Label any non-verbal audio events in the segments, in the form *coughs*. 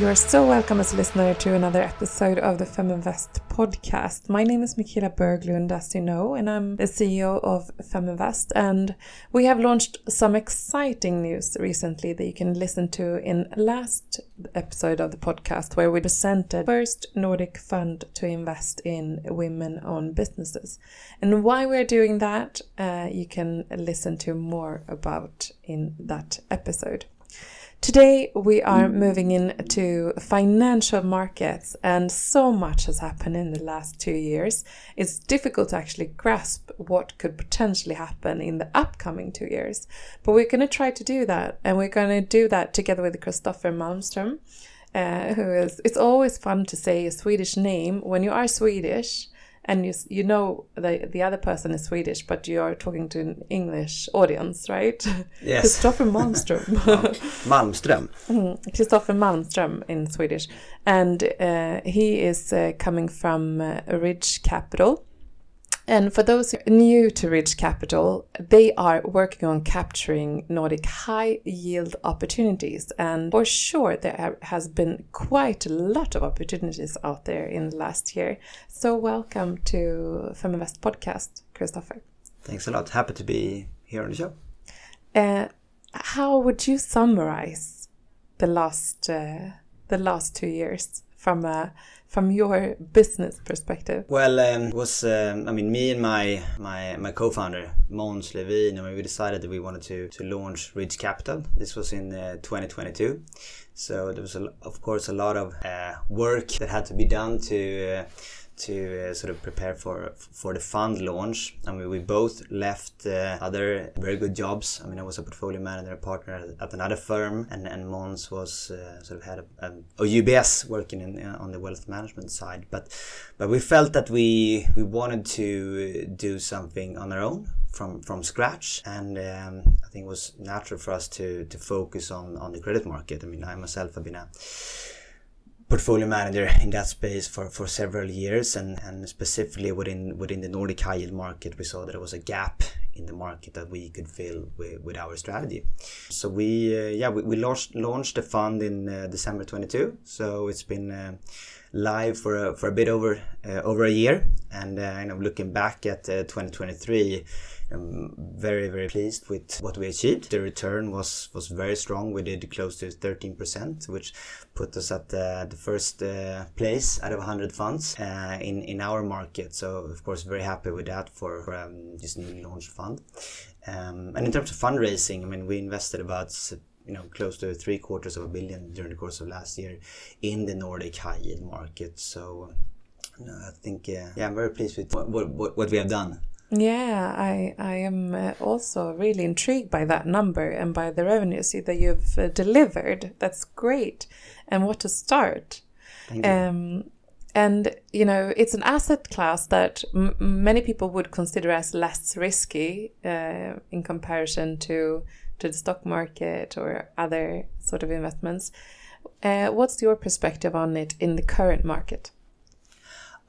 You are so welcome as a listener to another episode of the Feminvest podcast. My name is Michaela Berglund, as you know, and I'm the CEO of Feminvest. And we have launched some exciting news recently that you can listen to in last episode of the podcast, where we presented first Nordic fund to invest in women-owned businesses. And why we're doing that, uh, you can listen to more about in that episode. Today, we are moving into financial markets, and so much has happened in the last two years. It's difficult to actually grasp what could potentially happen in the upcoming two years. But we're going to try to do that, and we're going to do that together with Christoffer Malmström, uh, who is. It's always fun to say a Swedish name when you are Swedish and you you know the the other person is Swedish, but you are talking to an English audience, right? Yes. *laughs* Christoffer Malmström. *laughs* Malmström. Christoffer Malmström in Swedish, and uh, he is uh, coming from uh, Ridge Capital. And for those new to Ridge Capital, they are working on capturing Nordic high yield opportunities. And for sure, there has been quite a lot of opportunities out there in the last year. So, welcome to Feminvest podcast, Christoffer. Thanks a lot. Happy to be here on the show. Uh, how would you summarize the last uh, the last two years from a from your business perspective? Well, um, it was um, I mean me and my my my co-founder Måns Levin, and we decided that we wanted to to launch Ridge Capital. This was in uh, 2022, so there was a, of course a lot of uh, work that had to be done to. Uh, to uh, sort of prepare for for the fund launch. I mean, we both left uh, other very good jobs. I mean, I was a portfolio manager partner at, another firm, and and Måns was uh, sort of had a, a, a UBS working in, uh, on the wealth management side. But but we felt that we we wanted to do something on our own from from scratch and um, I think it was natural for us to to focus on on the credit market I mean I myself have been a portfolio manager in that space for, for several years and, and specifically within within the Nordic high yield market we saw that there was a gap in the market that we could fill with, with our strategy. So we uh, yeah we, we launched launched the fund in uh, December 22 so it's been uh, live for a, for a bit over uh, over a year. And uh, you know looking back at uh, 2023 I'm very very pleased with what we achieved. The return was was very strong. We did close to 13%, which put us at the, the first uh, place out of 100 funds uh, in in our market. So of course very happy with that for, for um, this newly launched fund. Um, and in terms of fundraising, I mean we invested about you know close to three quarters of a billion during the course of last year in the Nordic high yield market. So. I think uh, yeah, I'm very pleased with what, what, what we have done. Yeah, I I am uh, also really intrigued by that number and by the revenues that you've uh, delivered. That's great, and what a start! Thank you. Um, and you know, it's an asset class that m- many people would consider as less risky uh, in comparison to to the stock market or other sort of investments. Uh, what's your perspective on it in the current market?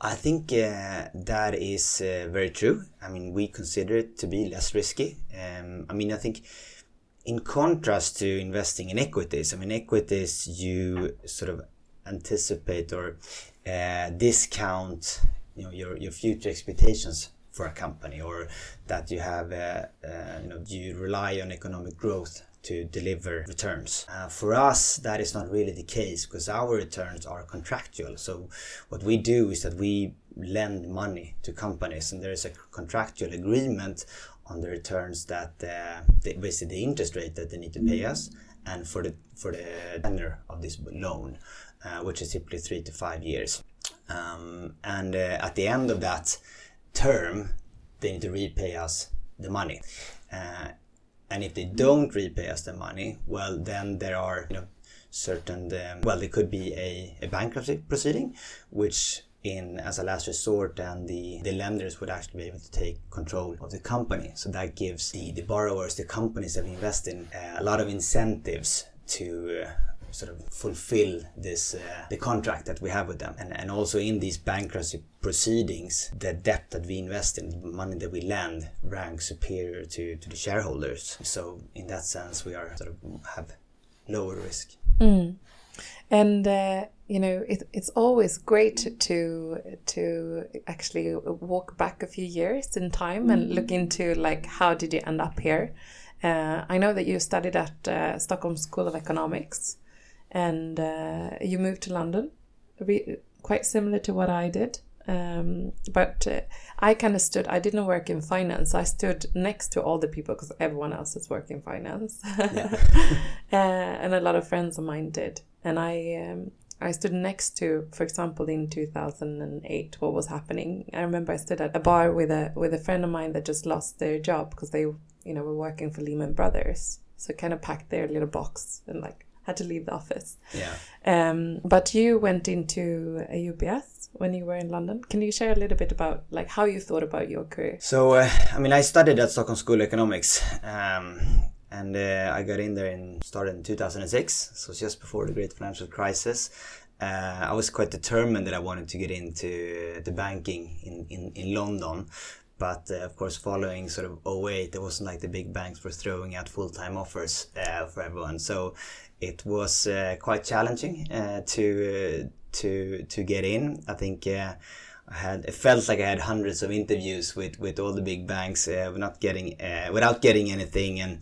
I think uh, that is uh, very true. I mean, we consider it to be less risky. Um, I mean, I think in contrast to investing in equities, I mean, equities you sort of anticipate or uh, discount, you know, your your future expectations for a company, or that you have, uh, uh, you know, you rely on economic growth to deliver returns. Uh, for us, that is not really the case because our returns are contractual. So what we do is that we lend money to companies and there is a contractual agreement on the returns that uh, the, basically the interest rate that they need to pay us and for the for the tenure of this loan, uh, which is typically three to five years. Um, and uh, at the end of that term, they need to repay us the money. Uh, and if they don't repay us the money, well, then there are you know certain um, well, there could be a, a bankruptcy proceeding, which in as a last resort and the, the lenders would actually be able to take control of the company. So that gives the, the borrowers the companies that we invest in uh, a lot of incentives to uh, sort of fulfill this uh, the contract that we have with them. And, and also in these bankruptcy proceedings the debt that we invest in the money that we lend ranks superior to, to the shareholders. So in that sense we are sort of have lower risk. Mm. And uh, you know, it, it's always great to to actually walk back a few years in time and look into like how did you end up here. Uh, I know that you studied at uh, Stockholm School of Economics, and uh, you moved to London, Re- quite similar to what I did. Um, but uh, I kind of stood, I didn't work in finance. I stood next to all the people because everyone else is working finance. *laughs* uh, and a lot of friends of mine did. And I, um, I stood next to, for example, in 2008, what was happening. I remember I stood at a bar with a with a friend of mine that just lost their job because they, you know, were working for Lehman Brothers. So kind of packed their little box and like had to leave the office. Yeah. Um, but you went into a UBS when you were in London. Can you share a little bit about like how you thought about your career? So, uh, I mean, I studied at Stockholm School of Economics. Um, and uh, I got in there and started in 2006, so just before the great financial crisis. Uh, I was quite determined that I wanted to get into the banking in, in, in London. But uh, of course, following sort of 08, it wasn't like the big banks were throwing out full time offers uh, for everyone. So it was uh, quite challenging uh, to to to get in. I think I had it felt like I had hundreds of interviews with with all the big banks, uh, not getting uh, without getting anything, and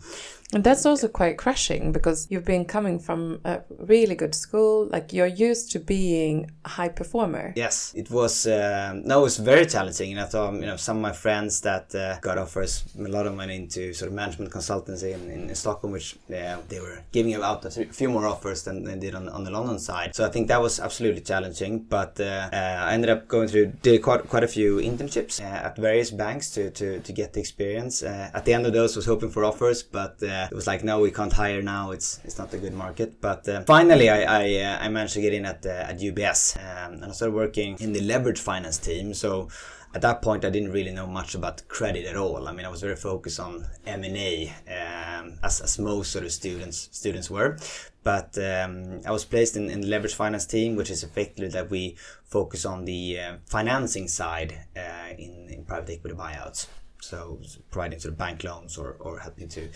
and that's also quite crushing because you've been coming from a really good school, like you're used to being a high performer. Yes, it was. Um, no, it was very challenging, and I thought you know some of my friends that uh, got offers a lot of money into sort of management consultancy in, in, Stockholm, which they were giving out a few more offers than they did on, on the London side. So I think that was absolutely challenging. But uh, uh, I ended up going through did quite quite a few internships uh, at various banks to to to get the experience. Uh, at the end of those, was hoping for offers, but uh, it was like no we can't hire now. It's it's not a good market. But uh, finally I I, uh, I, managed to get in at uh, at UBS um, and I started working in the leverage finance team. So at that point I didn't really know much about credit at all. I mean I was very focused on M&A um, as, as most sort of students students were. But um, I was placed in, in the leverage finance team which is effectively that we focus on the uh, financing side uh, in, in private equity buyouts so providing sort of bank loans or, or helping to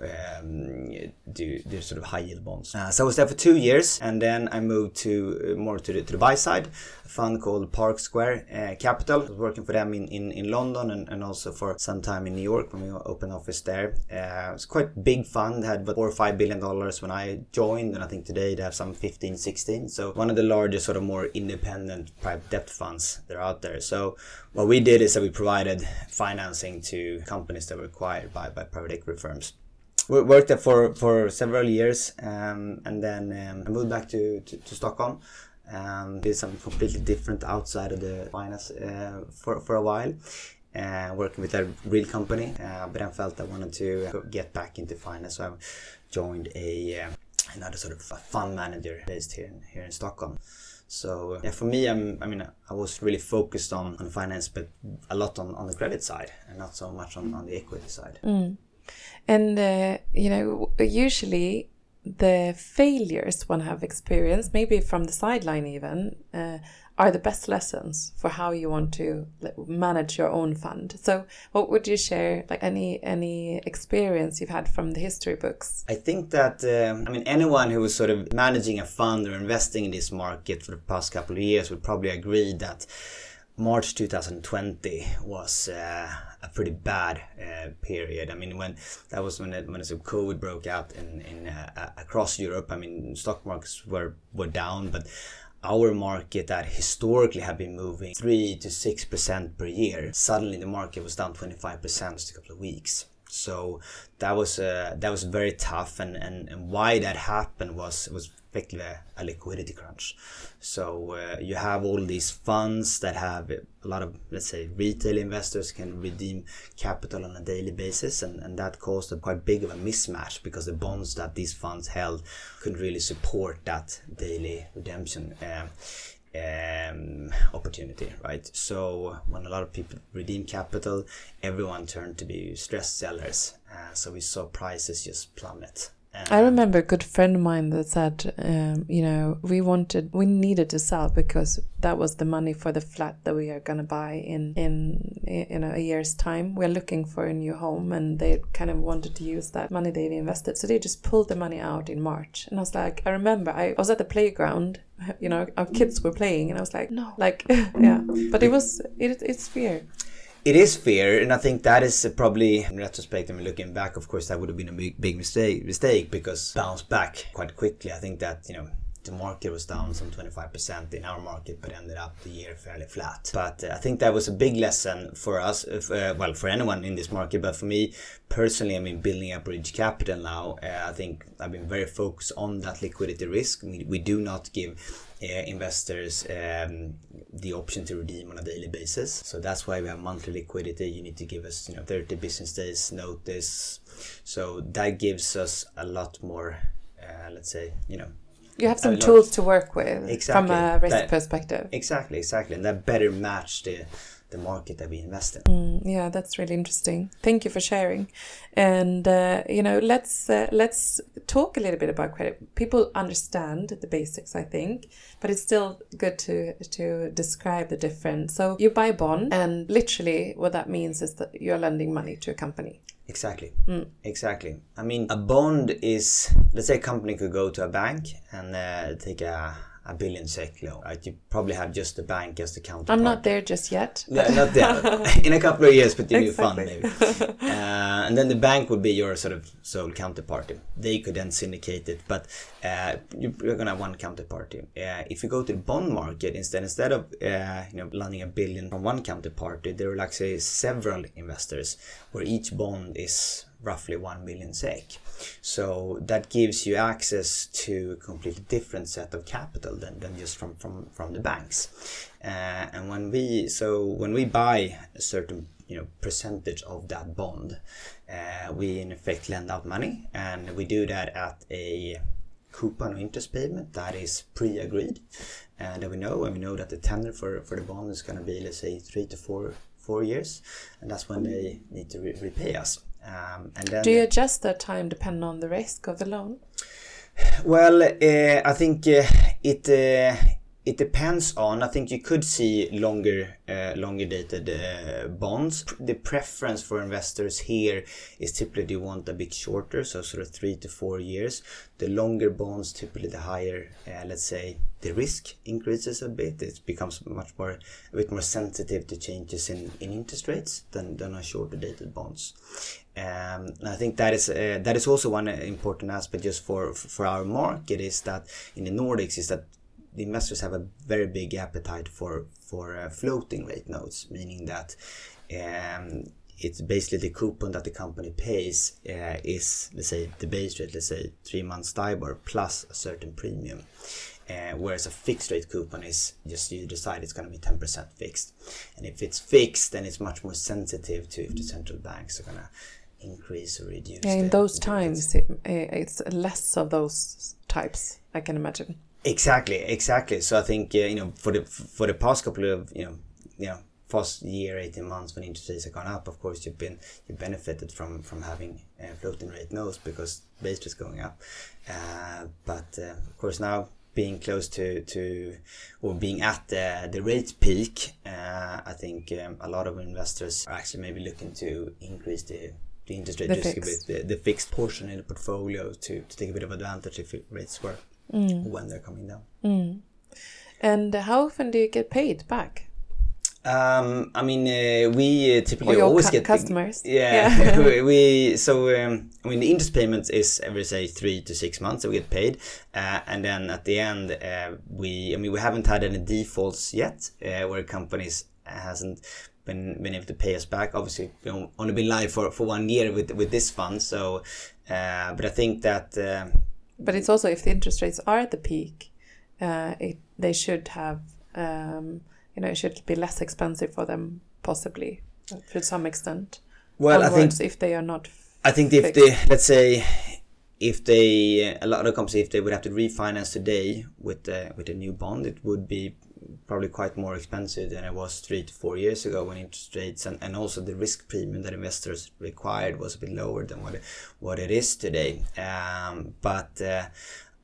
um, do, do sort of high yield bonds. Uh, so I was there for two years and then I moved to uh, more to the, to the buy side a fund called Park Square uh, Capital. I was working for them in, in, in London and, and also for some time in New York when we opened office there. Uh, it was quite big fund, had about four or five billion dollars when I joined, and I think today they have some 15, 16. So one of the largest, sort of more independent private debt funds that are out there. So what we did is that we provided financing to companies that were acquired by, by private equity firms We worked there for, for several years um, and then um, I moved back to, to, to Stockholm um, did something completely different outside of the finance uh, for, for a while. Uh, working with a real company, uh, but I felt I wanted to get back into finance, so I joined a uh, another sort of fund manager based here in, here in Stockholm. So yeah, for me, I'm, I mean, I was really focused on, on finance, but a lot on, on the credit side and not so much on, on the equity side. Mm. And uh, you know, usually the failures one have experienced, maybe from the sideline even, uh, are the best lessons for how you want to manage your own fund. So, what would you share, like any any experience you've had from the history books? I think that um, I mean anyone who was sort of managing a fund or investing in this market for the past couple of years would probably agree that March 2020 was uh, a pretty bad uh, period. I mean, when that was when it, when the COVID broke out in in uh, across Europe. I mean, stock markets were were down, but our market that historically had been moving three to six percent per year, suddenly the market was down twenty five percent just a couple of weeks. So that was uh, that was very tough, and, and, and why that happened was was effectively a liquidity crunch. So uh, you have all these funds that have a lot of, let's say, retail investors can redeem capital on a daily basis, and, and that caused a quite big of a mismatch because the bonds that these funds held couldn't really support that daily redemption. Uh, um, opportunity, right? So when a lot of people redeem capital, everyone turned to be stressed sellers. Uh, so we saw prices just plummet I remember a good friend of mine that said, um, you know, we wanted, we needed to sell because that was the money for the flat that we are gonna buy in in in a year's time. We're looking for a new home, and they kind of wanted to use that money they've invested, so they just pulled the money out in March. And I was like, I remember I was at the playground, *laughs* you know, our kids were playing, and I was like, no, like, *laughs* yeah, but it was it, it's fear. It is fear, and I think that is probably in retrospect and looking back. Of course, that would have been a big, big mistake. Mistake because bounced back quite quickly. I think that you know the market was down some 25% in our market, but ended up the year fairly flat. But uh, I think that was a big lesson for us, uh, well, for anyone in this market. But for me personally, I mean, building up Ridge Capital now, uh, I think I've been very focused on that liquidity risk. We, we do not give investors um, the option to redeem on a daily basis. So that's why we have monthly liquidity. You need to give us, you know, 30 business days notice. So that gives us a lot more, uh, let's say, you know, you have some tools to work with exactly. from a risk that, perspective. Exactly, exactly, and that better match the the market that we invest in. Mm, yeah, that's really interesting. Thank you for sharing. And uh, you know, let's uh, let's talk a little bit about credit. People understand the basics, I think, but it's still good to to describe the difference. So you buy a bond, and literally, what that means is that you're lending money to a company. Exactly. Mm. Exactly. I mean, a bond is, let's say a company could go to a bank and uh, take a a billion SEK loan. Right? You probably have just the bank as the counterpart. I'm not there just yet. No, not there. *laughs* In a couple of years, but in exactly. new fund maybe. Uh, and then the bank would be your sort of sole counterparty. They could then syndicate it, but uh, you're gonna have one counterparty. Uh, if you go to the bond market instead, instead of uh, you know lending a billion from one counterparty, there are like say several investors where each bond is roughly 1 million SEK. So that gives you access to a completely different set of capital than, than just from, from, from the banks. Uh, and when we so when we buy a certain you know percentage of that bond, uh, we in effect lend out money, and we do that at a coupon or interest payment that is pre-agreed, and that we know, and we know that the tender for, for the bond is going to be let's say three to four four years, and that's when they need to re- repay us. Um, and then, do you adjust that time depending on the risk of the loan? Well, uh, I think uh, it uh, it depends on. I think you could see longer, uh, longer dated uh, bonds. The preference for investors here is typically they want a bit shorter, so sort of three to four years. The longer bonds, typically the higher, uh, let's say, the risk increases a bit. It becomes much more, a bit more sensitive to changes in, in interest rates than than a shorter dated bonds. Um, I think that is uh, that is also one important aspect just for for our market is that in the Nordics is that the investors have a very big appetite for for uh, floating rate notes, meaning that um, it's basically the coupon that the company pays uh, is let's say the base rate, let's say three months STIBOR plus a certain premium. Uh, whereas a fixed rate coupon is just you decide it's going to be 10% fixed. And if it's fixed, then it's much more sensitive to if the central banks are going to increase or reduce. Yeah, in those times, it, it's less of those types, I can imagine. Exactly, exactly. So I think uh, you know for the for the past couple of you know you know past year, eighteen months when interest rates have gone up, of course you've been you benefited from from having uh, floating rate notes because base is going up. Uh, but uh, of course now being close to to or being at the the rate peak, uh, I think um, a lot of investors are actually maybe looking to increase the the interest rate the risk fixed. a bit, the, the fixed portion in the portfolio to, to take a bit of advantage if rates were mm. when they're coming down. Mm. And how often do you get paid back? Um, I mean, uh, we uh, typically always cu- get customers. Yeah, yeah. *laughs* *laughs* we so um, I mean the interest payments is every say three to six months that we get paid, uh, and then at the end uh, we I mean we haven't had any defaults yet uh, where companies hasn't been been able to pay us back. Obviously, we've only been live for, for one year with with this fund, so uh, but I think that but it's also if the interest rates are at the peak, uh, it, they should have, um, you know, it should be less expensive for them possibly to some extent. Well, Onwards, I think if they are not. I think if they let's say if they a lot of companies if they would have to refinance today with uh, with a new bond, it would be probably quite more expensive than it was three to four years ago when interest rates and, and also the risk premium that investors required was a bit lower than what it, what it is today. Um, but uh,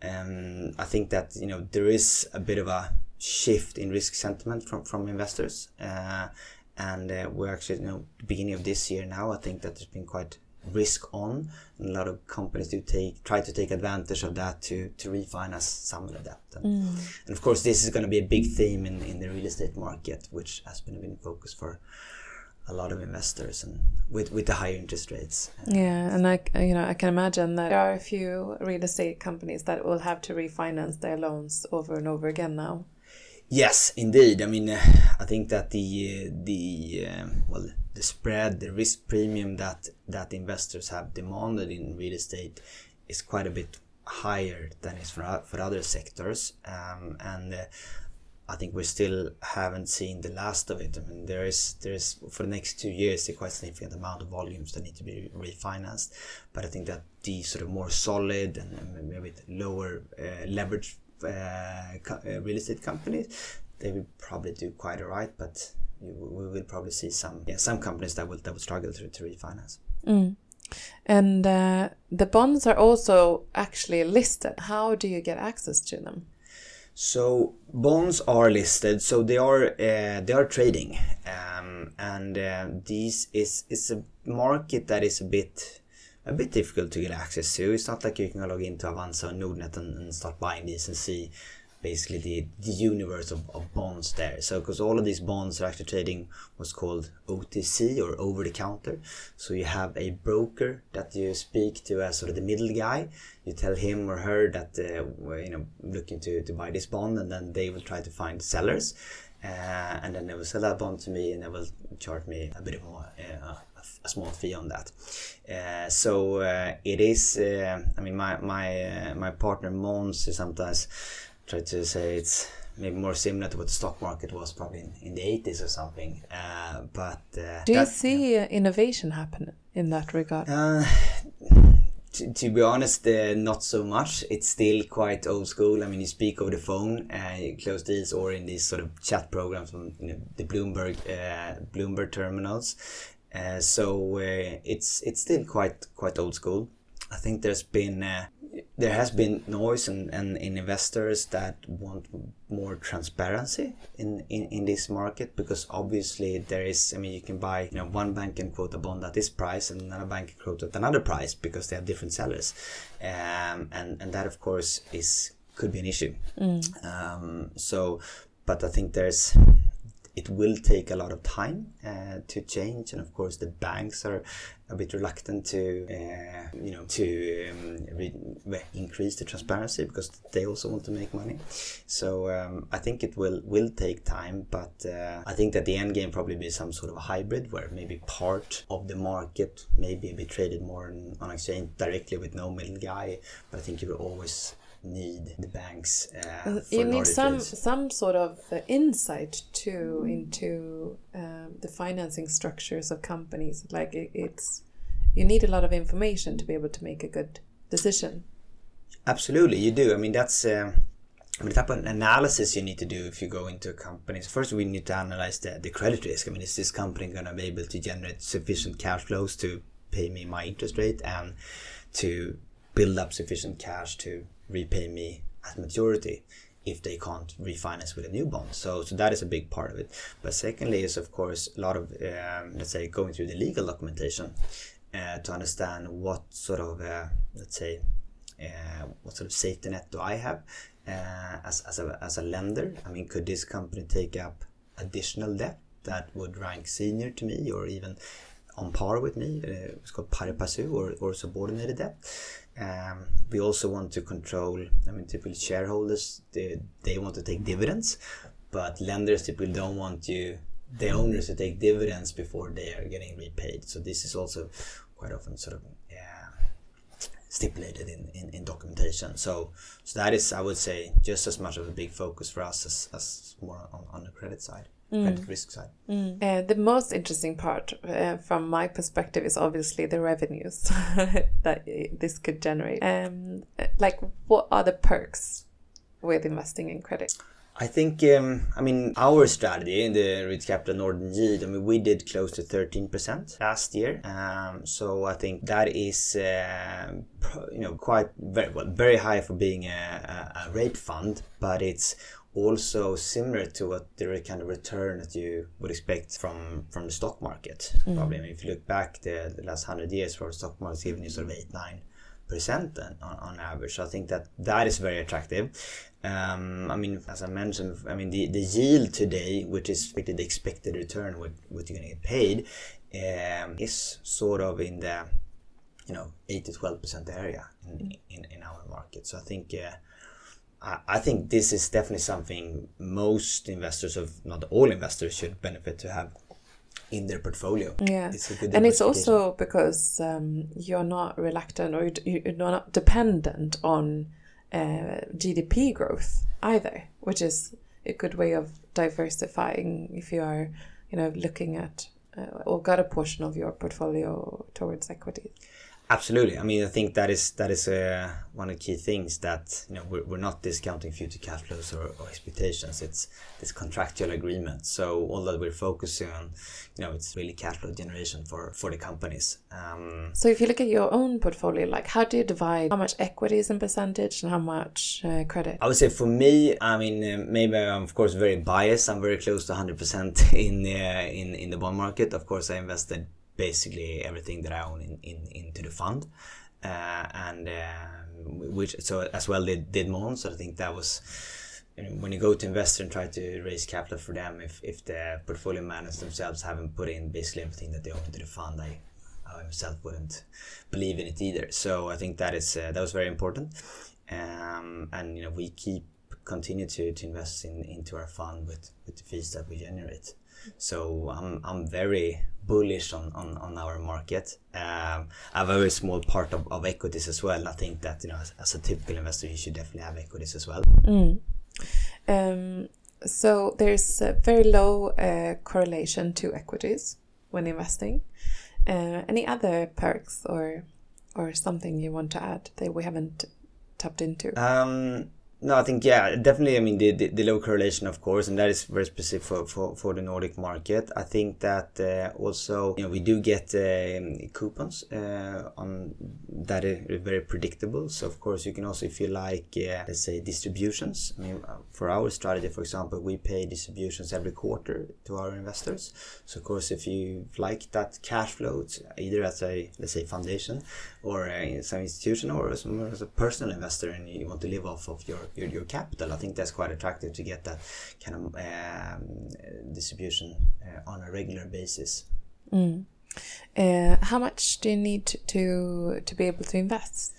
um, I think that you know there is a bit of a shift in risk sentiment from from investors, uh, and uh, we're actually you know beginning of this year now. I think that there's been quite risk on. And a lot of companies do take try to take advantage of that to to refinance some of the debt. And, mm. and of course, this is going to be a big theme in, in the real estate market, which has been in focus for a lot of investors and with with the higher interest rates. Yeah, and I you know I can imagine that there are a few real estate companies that will have to refinance their loans over and over again now. Yes, indeed. I mean, uh, I think that the the uh, well spread, the risk premium that that investors have demanded in real estate is quite a bit higher than is for for other sectors, um, and uh, I think we still haven't seen the last of it. I mean, there is there is for the next two years a quite significant amount of volumes that need to be refinanced, but I think that the sort of more solid and maybe lower uh, leverage uh, uh, real estate companies, they will probably do quite alright, but we will probably see some yeah, some companies that will that will struggle to, to refinance. Mm. And uh, the bonds are also actually listed. How do you get access to them? So bonds are listed, so they are uh, they are trading, um, and uh, this is is a market that is a bit a bit difficult to get access to. It's not like you can log into Avanza or Nordnet and, and start buying these and see basically the, the universe of, of bonds there. So, because all of these bonds are actually trading what's called OTC or over the counter. So, you have a broker that you speak to as sort of the middle guy. You tell him or her that uh, we're you know looking to, to buy this bond, and then they will try to find sellers. Uh, and then they will sell that bond to me and they will charge me a bit of more, uh, a small fee on that. Uh, so uh, it is. Uh, I mean, my my uh, my partner Måns sometimes try to say it's maybe more similar to what the stock market was probably in, in the 80s or something. Uh, but do you see innovation happen in that regard? To, to, be honest, uh, not so much. It's still quite old school. I mean, you speak over the phone, uh, you close these, or in these sort of chat programs from you know, the Bloomberg uh, Bloomberg terminals, uh, so uh, it's it's still quite quite old school. I think there's been uh, there has been noise and, and, in investors that want more transparency in, in, in this market because obviously there is I mean you can buy you know one bank can quote a bond at this price and another bank can quote at another price because they have different sellers um, and and that of course is could be an issue mm. um, so but I think there's it will take a lot of time uh, to change, and of course the banks are a bit reluctant to, uh, you know, to um, re- increase the transparency because they also want to make money. So um, I think it will will take time, but uh, I think that the end game probably be some sort of a hybrid where maybe part of the market maybe be traded more on exchange directly with no middle guy, but I think you will always need the banks. Uh, you need some some sort of uh, insight too into um, the financing structures of companies. Like it, it's you need a lot of information to be able to make a good decision. Absolutely, you do. I mean, that's. Uh, the type of analysis you need to do if you go into companies. First, we need to analyze the, the credit risk. I mean, is this company going to be able to generate sufficient cash flows to pay me my interest rate and to build up sufficient cash to repay me at maturity if they can't refinance with a new bond. So, so that is a big part of it. But secondly, is of course a lot of um, let's say going through the legal documentation uh, to understand what sort of uh, let's say uh, what sort of safety net do I have uh, as as a as a lender. I mean, could this company take up additional debt that would rank senior to me or even on par with me? Uh, it's called pari passu or, or subordinated debt. Um, we also want to control, I mean, typically shareholders, they, they want to take dividends, but lenders typically don't want you, the owners to take dividends before they are getting repaid. So this is also quite often sort of yeah, stipulated in, in, in, documentation. So, so that is, I would say, just as much of a big focus for us as, as more on, on the credit side. Credit risk side. Mm. Uh, the most interesting part, uh, from my perspective, is obviously the revenues *laughs* that this could generate. Um, like, what are the perks with investing in credit? I think, um, I mean, our strategy in the Ridge Capital Norden Yield, I mean, we did close to 13% last year. Um, so I think that is, uh, you know, quite very, well, very high for being a, a, a rate fund, but it's also similar to what the kind of return that you would expect from from the stock market. Mm. Probably, I mean, if you look back the, the last hundred years, for the stock market's given you sort of eight nine percent on, on average. So I think that that is very attractive. Um, I mean, as I mentioned, I mean the, the yield today, which is the expected return, what, what you're going to get paid, um, is sort of in the you know eight to twelve percent area in, in, in our market. So I think. Uh, I think this is definitely something most investors of not all investors should benefit to have in their portfolio. Yeah, it's and it's also because um, you're not reluctant or you're not dependent on uh, GDP growth either, which is a good way of diversifying if you are, you know, looking at uh, or got a portion of your portfolio towards equities. Absolutely. I mean, I think that is that is uh, one of the key things that you know we're, we're not discounting future cash flows or, or, expectations. It's this contractual agreement. So all that we're focusing on, you know, it's really cash flow generation for for the companies. Um, so if you look at your own portfolio, like how do you divide how much equity is in percentage and how much uh, credit? I would say for me, I mean, uh, maybe I'm of course very biased. I'm very close to 100% *laughs* in uh, in in the bond market. Of course, I invested basically everything that I own in, in into the fund, uh, and um, which so as well did did Måns. So I think that was when you go to investor and try to raise capital for them, if if the portfolio managers themselves haven't put in basically everything that they own into the fund, I I myself wouldn't believe in it either. So I think that is uh, that was very important, um, and you know we keep continue to, to invest in into our fund with, with the fees that we generate. So I'm I'm very bullish on, on, on our market. Um, I have a very small part of, of equities as well. I think that you know as, as a typical investor, you should definitely have equities as well. Mm. Um, so there's a very low uh, correlation to equities when investing. Uh, any other perks or or something you want to add that we haven't tapped into? Um, no, I think yeah, definitely. I mean, the, the, the, low correlation, of course, and that is very specific for, for, for the Nordic market. I think that uh, also, you know, we do get uh, coupons uh, on that are very predictable. So of course, you can also, if you like, uh, let's say distributions. I mean, uh, for our strategy, for example, we pay distributions every quarter to our investors. So of course, if you like that cash flow, either as a let's say foundation or uh, some institution or as a personal investor, and you want to live off of your your, your capital. I think that's quite attractive to get that kind of um, distribution uh, on a regular basis. Mm. Uh, how much do you need to to be able to invest?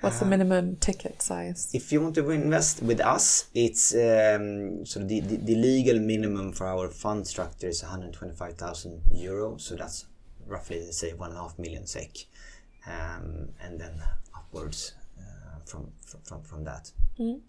What's the uh, minimum ticket size? If you want to invest with us, it's um, sort of the, the, the, legal minimum for our fund structure is 125,000 euro. So that's roughly, say, one and a half million sec, um, and then upwards from, from from that. Mm.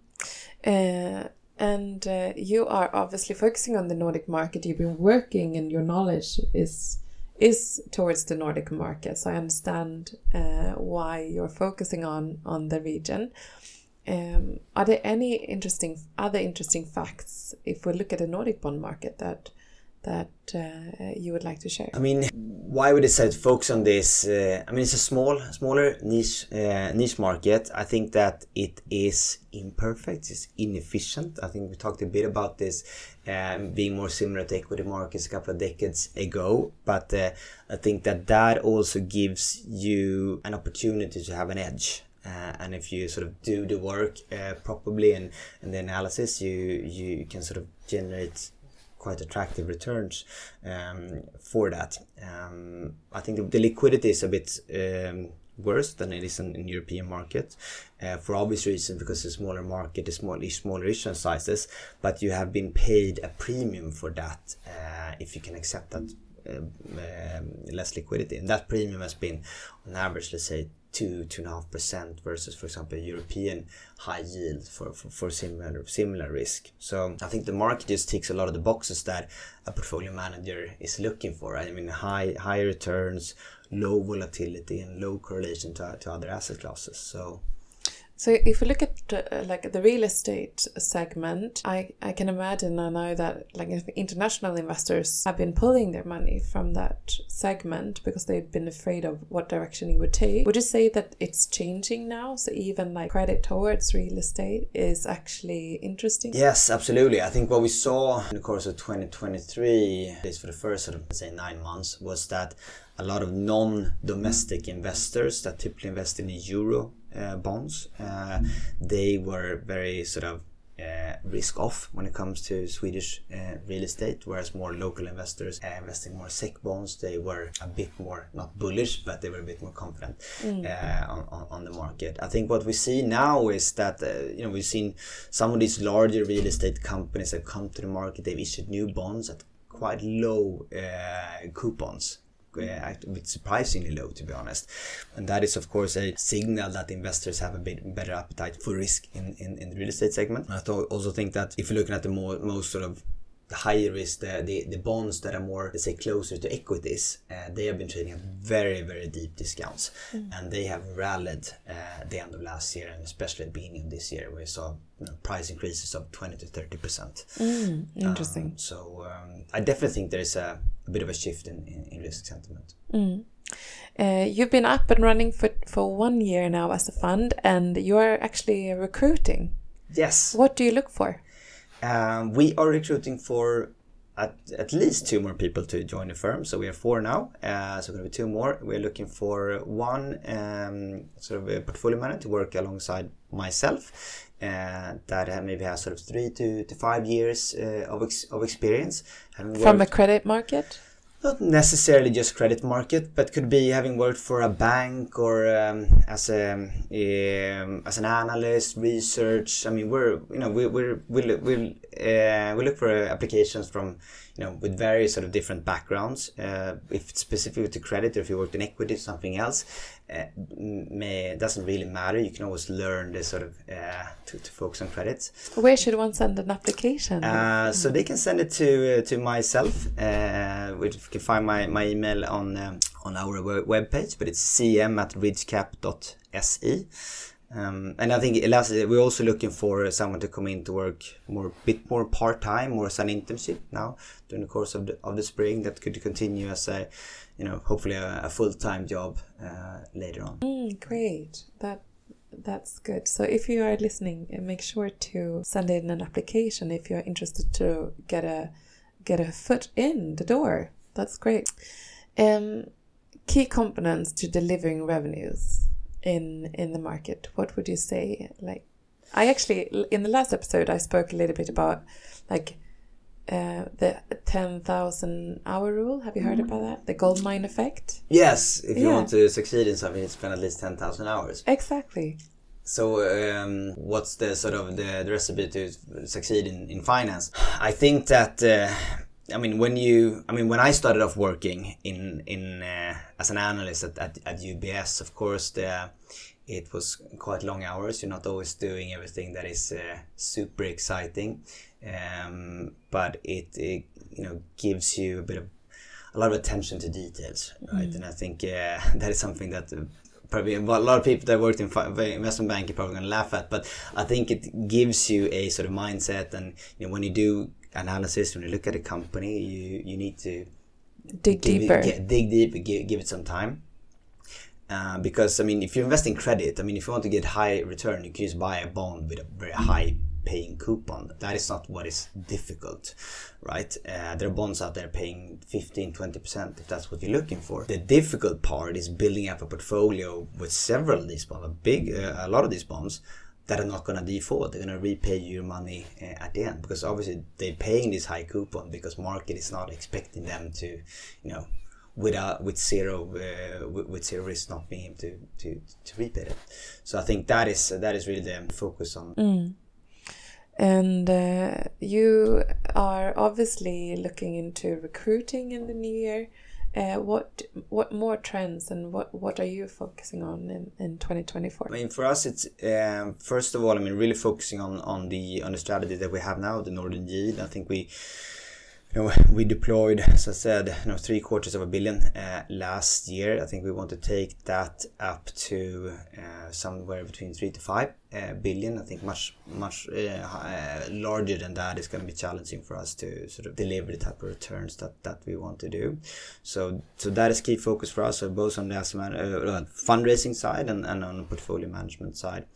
Uh, and uh, you are obviously focusing on the Nordic market. You've been working, and your knowledge is is towards the Nordic market. So I understand uh, why you're focusing on on the region. Um, are there any interesting other interesting facts if we look at the Nordic bond market that that uh, you would like to share? I mean, why we decided to focus on this? Uh, I mean, it's a small, smaller niche uh, niche market. I think that it is imperfect. It's inefficient. I think we talked a bit about this um, being more similar to equity markets a couple of decades ago. But uh, I think that that also gives you an opportunity to have an edge. Uh, and if you sort of do the work uh, properly and, and the analysis, you you can sort of generate quite attractive returns um, for that. Um, I think the, the, liquidity is a bit um, worse than it is in, in European market uh, for obvious reasons because a smaller market, the small, smaller issuance sizes, but you have been paid a premium for that uh, if you can accept that um, um, less liquidity. And that premium has been on average, let's say two two and a half percent versus for example European high yield for, for, for similar similar risk. So I think the market just ticks a lot of the boxes that a portfolio manager is looking for. I mean high high returns, low volatility and low correlation to, to other asset classes. So So if you look at uh, like the real estate segment, I, I can imagine I know that like international investors have been pulling their money from that segment because they've been afraid of what direction it would take. Would you say that it's changing now? So even like credit towards real estate is actually interesting? Yes, absolutely. I think what we saw in the course of 2023, at least for the first sort of say nine months, was that a lot of non-domestic investors that typically invest in the euro bonds. Uh, they were very sort of uh, risk off when it comes to Swedish uh, real estate, whereas more local investors uh, investing more SEK bonds, they were a bit more not bullish, but they were a bit more confident mm. Uh, on, on, on, the market. I think what we see now is that you know we've seen some of these larger real estate companies have come to the market. They've issued new bonds at quite low coupons uh, bit surprisingly low to be honest. And that is of course a signal that investors have a bit better appetite for risk in, in, in the real estate segment. I also think that if you're looking at the more, most sort of the higher risk, the, the, the bonds that are more, let's say, closer to equities, uh, they have been trading at very, very deep discounts. Mm. And they have rallied uh, the end of last year and especially at the beginning of this year, where we saw you know, price increases of 20 to 30%. Mm, interesting. Um, so um, I definitely think there's a, a, bit of a shift in, in, in risk sentiment. Mm. Uh, you've been up and running for, for one year now as a fund, and you are actually recruiting. Yes. What do you look for? Um, we are recruiting for at, at least two more people to join the firm. So we have four now. Uh, so we're going to be two more. We're looking for one um, sort of a portfolio manager to work alongside myself. Uh, that maybe has sort of three to, to five years uh, of, ex- of experience. From a credit market? Not necessarily just credit market, but could be having worked for a bank or um, as a um, as an analyst, research. I mean, we're you know we we're, we'll we'll uh, we look for applications from you know with various sort of different backgrounds. Uh, if it's specific to credit, or if you worked in equity, something else, uh, may doesn't really matter. You can always learn the sort of uh, to, to focus on credits. Where should one send an application? Uh, so they can send it to to myself. Which you can find my, my email on um, on our webpage, but it's cm at ridgecap.se. Um, and I think we're also looking for someone to come in to work more, bit more part time, or as an internship now during the course of the of the spring. That could continue as a, you know, hopefully a, a full time job uh, later on. Mm, great, that that's good. So if you are listening, uh, make sure to send in an application if you're interested to get a get a foot in the door. That's great. Um, key components to delivering revenues in in the market what would you say like i actually in the last episode i spoke a little bit about like uh, the 10,000 hour rule. Have you heard about that? The gold mine effect? Yes, if you yeah. want to succeed in something, you spend at least 10,000 hours. Exactly. So, um, what's the sort of the, the, recipe to succeed in, in finance? I think that uh, I mean, when you, I mean, when I started off working in in uh, as an analyst at, at, at UBS, of course, the it was quite long hours. You're not always doing everything that is uh, super exciting, um, but it, it, you know gives you a bit of a lot of attention to details, right? Mm. And I think uh, *laughs* that is something that. Uh, probably a lot of people that worked in investment banking probably going to laugh at, but I think it gives you a sort of mindset, and you know when you do analysis when you look at a company you you need to dig deeper it, dig deep give, give it some time uh, because I mean, if you invest in credit, I mean, if you want to get high return, you can just buy a bond with a very high paying coupon. That is not what is difficult, right? Uh, there are bonds out there paying 15, 20% if that's what you're looking for. The difficult part is building up a portfolio with several of these bonds, a big, uh, a lot of these bonds that are not going to default. They're going to repay your money uh, at the end because obviously they're paying this high coupon because market is not expecting them to, you know, without with zero uh, with, with, zero risk not being able to, to to repay it. So I think that is that is really the focus on. Mm. And uh, you are obviously looking into recruiting in the new year. Uh, what what more trends and what what are you focusing on in, in 2024 i mean for us it's um, first of all i mean really focusing on on the on the strategy that we have now the northern yield i think we you know, we deployed, as I said, you know, three quarters of a billion uh, last year. I think we want to take that up to uh, somewhere between three to five uh, billion. I think much much uh, uh, larger than that is going to be challenging for us to sort of deliver the type of returns that, that we want to do. So so that is key focus for us, so both on the asset man- uh, fundraising side and, and on the portfolio management side.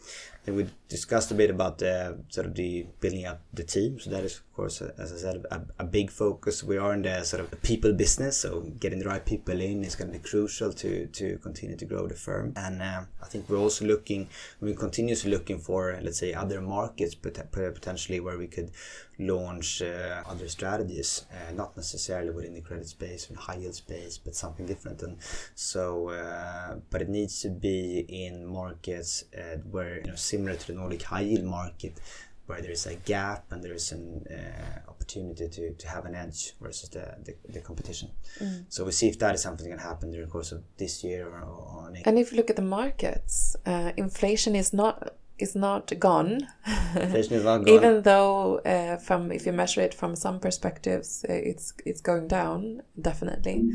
We discussed a bit about the sort of the building up the team. So that is of course, as I said, a, a big focus. We are in the sort of people business, so getting the right people in is going to be crucial to to continue to grow the firm. And uh, I think we're also looking, we're continuously looking for, let's say, other markets potentially where we could launch uh, other strategies, uh, not necessarily within the credit space or high yield space, but something different. And so, uh, but it needs to be in markets uh, where, you know, similar to the Nordic high yield market, where there is a gap and there is an uh, opportunity to, to have an edge versus the, the, the competition. Mm. So we see if that is something that can happen during the course of this year or, or next. And if you look at the markets, uh, inflation is not is not gone. Inflation is not *laughs* gone. Even though, uh, from if you measure it from some perspectives, uh, it's it's going down definitely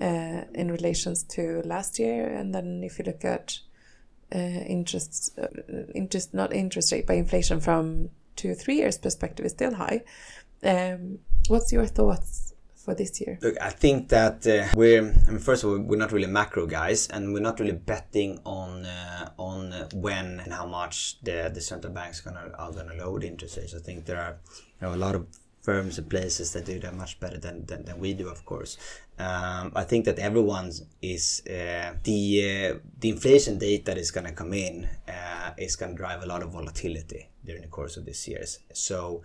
uh, in relations to last year. And then if you look at uh, interest, uh, interest not interest rate, but inflation from two three years perspective is still high. Um, what's your thoughts for this year? Look, I think that uh, we're. I mean, first of all, we're not really macro guys, and we're not really betting on uh, on when and how much the the central banks gonna are gonna load interest rates. I think there are you know a lot of firms and places that do that much better than, than, than we do, of course. Um, I think that everyone is uh, the uh, the inflation data that is going to come in uh, is going to drive a lot of volatility during the course of this year. So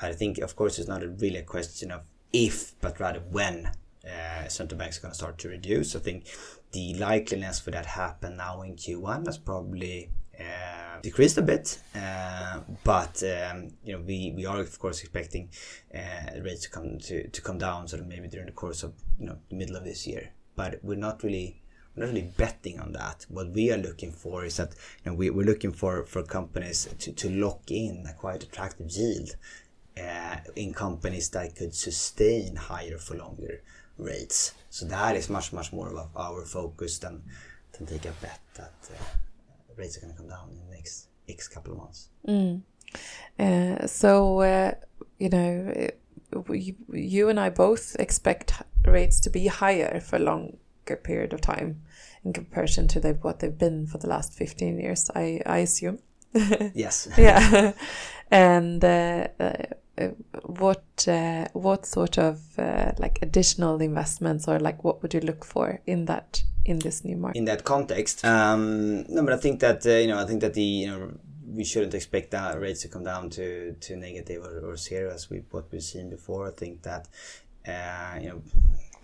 I think, of course, it's not really a question of if, but rather when uh, central banks are going to start to reduce. I think the likeliness for that happen now in Q1 has probably uh, decreased a bit, uh, but um, you know we, we are of course expecting uh, rates to come to, to come down sort of maybe during the course of you know the middle of this year. But we're not really we're not really betting on that. What we are looking for is that you know we, we're looking for for companies to, to lock in a quite attractive yield in companies that could sustain higher for longer rates. So that is much much more of our focus than than take a bet that uh, rates are going to come down in the next X couple of months. Mm. Uh, so uh, you know, we, you and I both expect rates to be higher for a longer period of time in comparison to the, what they've been for the last 15 years, I, I assume. *laughs* yes. yeah. *laughs* and uh, what uh, what sort of uh, like additional investments or like what would you look for in that in this new market? In that context um, no but i think that uh, you know i think that the you know we shouldn't expect that rates to come down to to negative or, or zero as we what we've seen before. I think that uh, you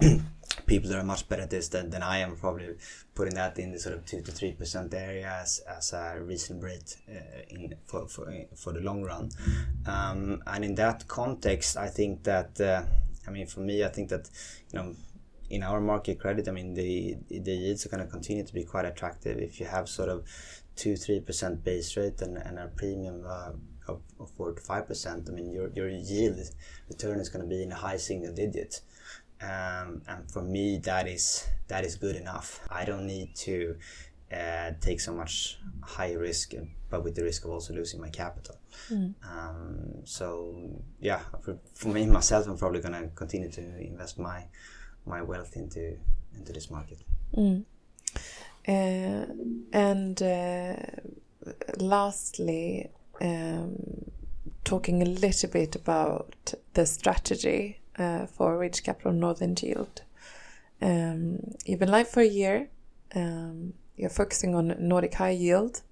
know *clears throat* people that are much better at this than, than I am probably putting that in the sort of two to three percent area as, as a reasonable rate uh, in for, for for the long run. Um, and in that context, I think that uh, I mean for me, I think that you know in our market credit, I mean the the yields are going to continue to be quite attractive if you have sort of two three percent base rate and, and a premium. Uh, of, of four to five percent. I mean, your your yield return is going to be in a high single digit. Um, and for me, that is that is good enough. I don't need to uh, take so much high risk, but with the risk of also losing my capital. Mm. Um, so yeah, for, for, me myself, I'm probably gonna continue to invest my my wealth into into this market. Mm. Uh, and uh, lastly, um, talking a little bit about the strategy for Ridge Capital Northern Yield. Um, you've been live for a year. Um, you're focusing on Nordic high yield,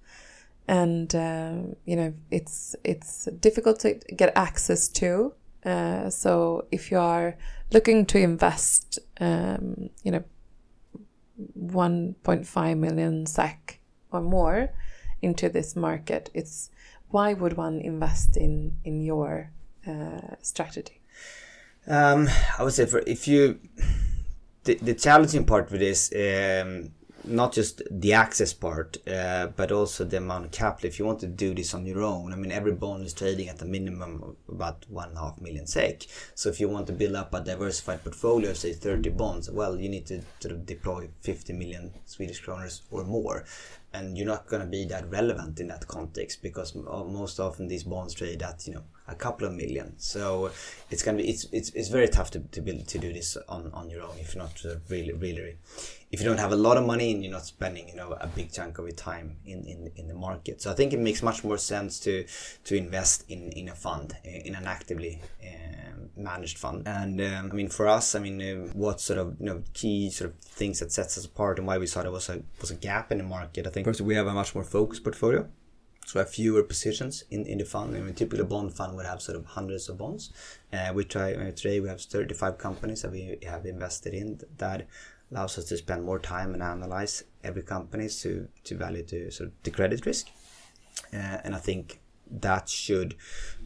and uh, you know it's it's difficult to get access to. Uh, so if you are looking to invest, um, you know, 1.5 million SEK or more into this market, it's why would one invest in in your uh, strategy? Um, I would say for if you the, the challenging part with this um, not just the access part, uh, but also the amount of capital. If you want to do this on your own, I mean, every bond is trading at a minimum of about one and a half million SEK. So if you want to build up a diversified portfolio of say 30 bonds, well, you need to sort of deploy 50 million Swedish kroners or more. and you're not going to be that relevant in that context because most often these bonds trade at you know a couple of million. So it's to be it's it's, it's very tough to, to build to do this on, on your own if you're not really really if you don't have a lot of money and you're not spending you know a big chunk of your time in, in, in the market. So i think it makes much more sense to to invest in in a fund in an actively um, managed fund. And um, i mean for us i mean uh, what sort of you know key sort of things that sets us apart and why we saw there was a was a gap in the market i think first we have a much more focused portfolio so have fewer positions in, in the fund. I mean, typically a bond fund would have sort of hundreds of bonds. Uh, we try uh, today we have 35 companies that we have invested in that allows us to spend more time and analyze every company to to value to sort of the credit risk. Uh, and I think that should,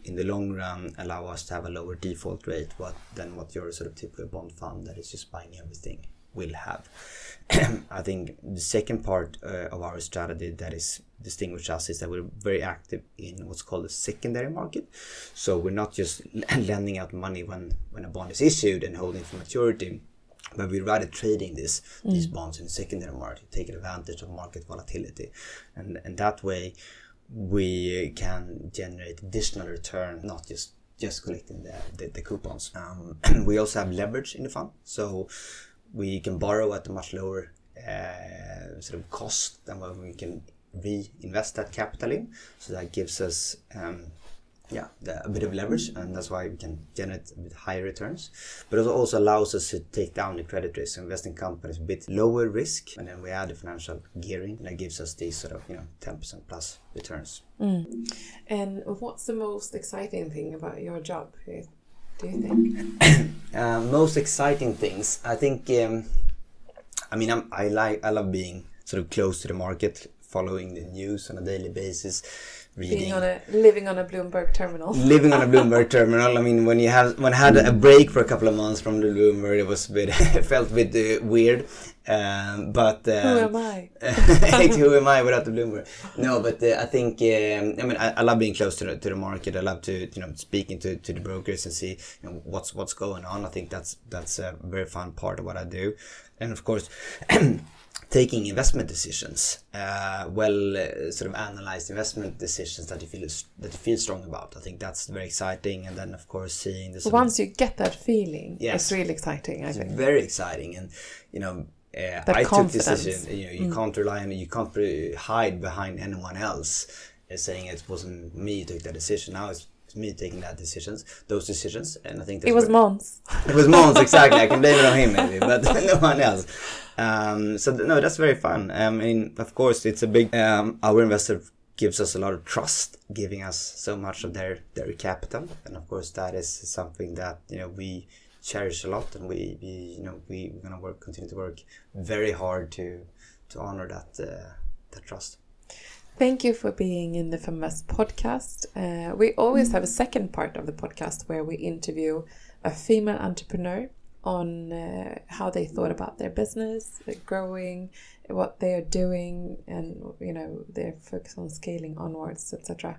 in the long run, allow us to have a lower default rate what, than what your sort of typical bond fund that is just buying everything will have. *clears throat* I think the second part uh, of our strategy that is distinguish us is that we're very active in what's called the secondary market. So we're not just *laughs* lending out money when, when a bond is issued and holding for maturity, but we're rather trading this mm. these bonds in the secondary market, taking advantage of market volatility, and and that way we can generate additional return, not just just collecting the, the, the coupons. Um, *clears throat* we also have leverage in the fund, so we can borrow at a much lower uh, sort of cost than what we can reinvest that capital in. So that gives us um, yeah, the, a bit of leverage, and that's why we can generate a bit higher returns. But it also allows us to take down the credit risk, invest in companies with lower risk, and then we add the financial gearing, and that gives us these sort of you know ten percent plus returns. Mm. And what's the most exciting thing about your job? Do you think? *coughs* uh, most exciting things, I think. Um, I mean, I'm, I like I love being sort of close to the market, following the news on a daily basis reading. Being on a living on a Bloomberg terminal. *laughs* living on a Bloomberg terminal. I mean, when you have when I had a break for a couple of months from the Bloomberg, it was a bit *laughs* felt a bit uh, weird. Um, but um, who am I? *laughs* who am I without the Bloomberg? No, but uh, I think um, I mean I, I, love being close to the, to the market. I love to you know speaking to, to the brokers and see you know, what's what's going on. I think that's that's a very fun part of what I do, and of course. *clears throat* taking investment decisions, uh, well, uh, sort of analyzed investment decisions that you feel that you feel strong about. I think that's very exciting. And then, of course, seeing this. Once you get that feeling, yes, it's really exciting. I it's think very exciting, and you know. Uh, I confidence. took decision. You know, you mm. can't rely on, you can't hide behind anyone else uh, saying it wasn't me who took that decision. Now it's me taking that decisions, those decisions, and I think it was Måns. It was Måns exactly. I can blame it on him maybe, but *laughs* *laughs* no one else. Um, so no, that's very fun. I mean, of course, it's a big. Um, our investor gives us a lot of trust, giving us so much of their their capital, and of course, that is something that you know we cherish a lot, and we, we you know we we're gonna work continue to work very hard to to honor that uh, that trust. Thank you for being in the Feminvest podcast. Uh, we always have a second part of the podcast where we interview a female entrepreneur on uh, how they thought about their business, growing, what they are doing, and you know their focus on scaling onwards, etc.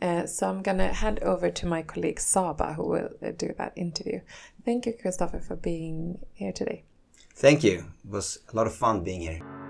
Uh, so I'm gonna hand over to my colleague Saba, who will uh, do that interview. Thank you, Christoffer, for being here today. Thank you. It was a lot of fun being here.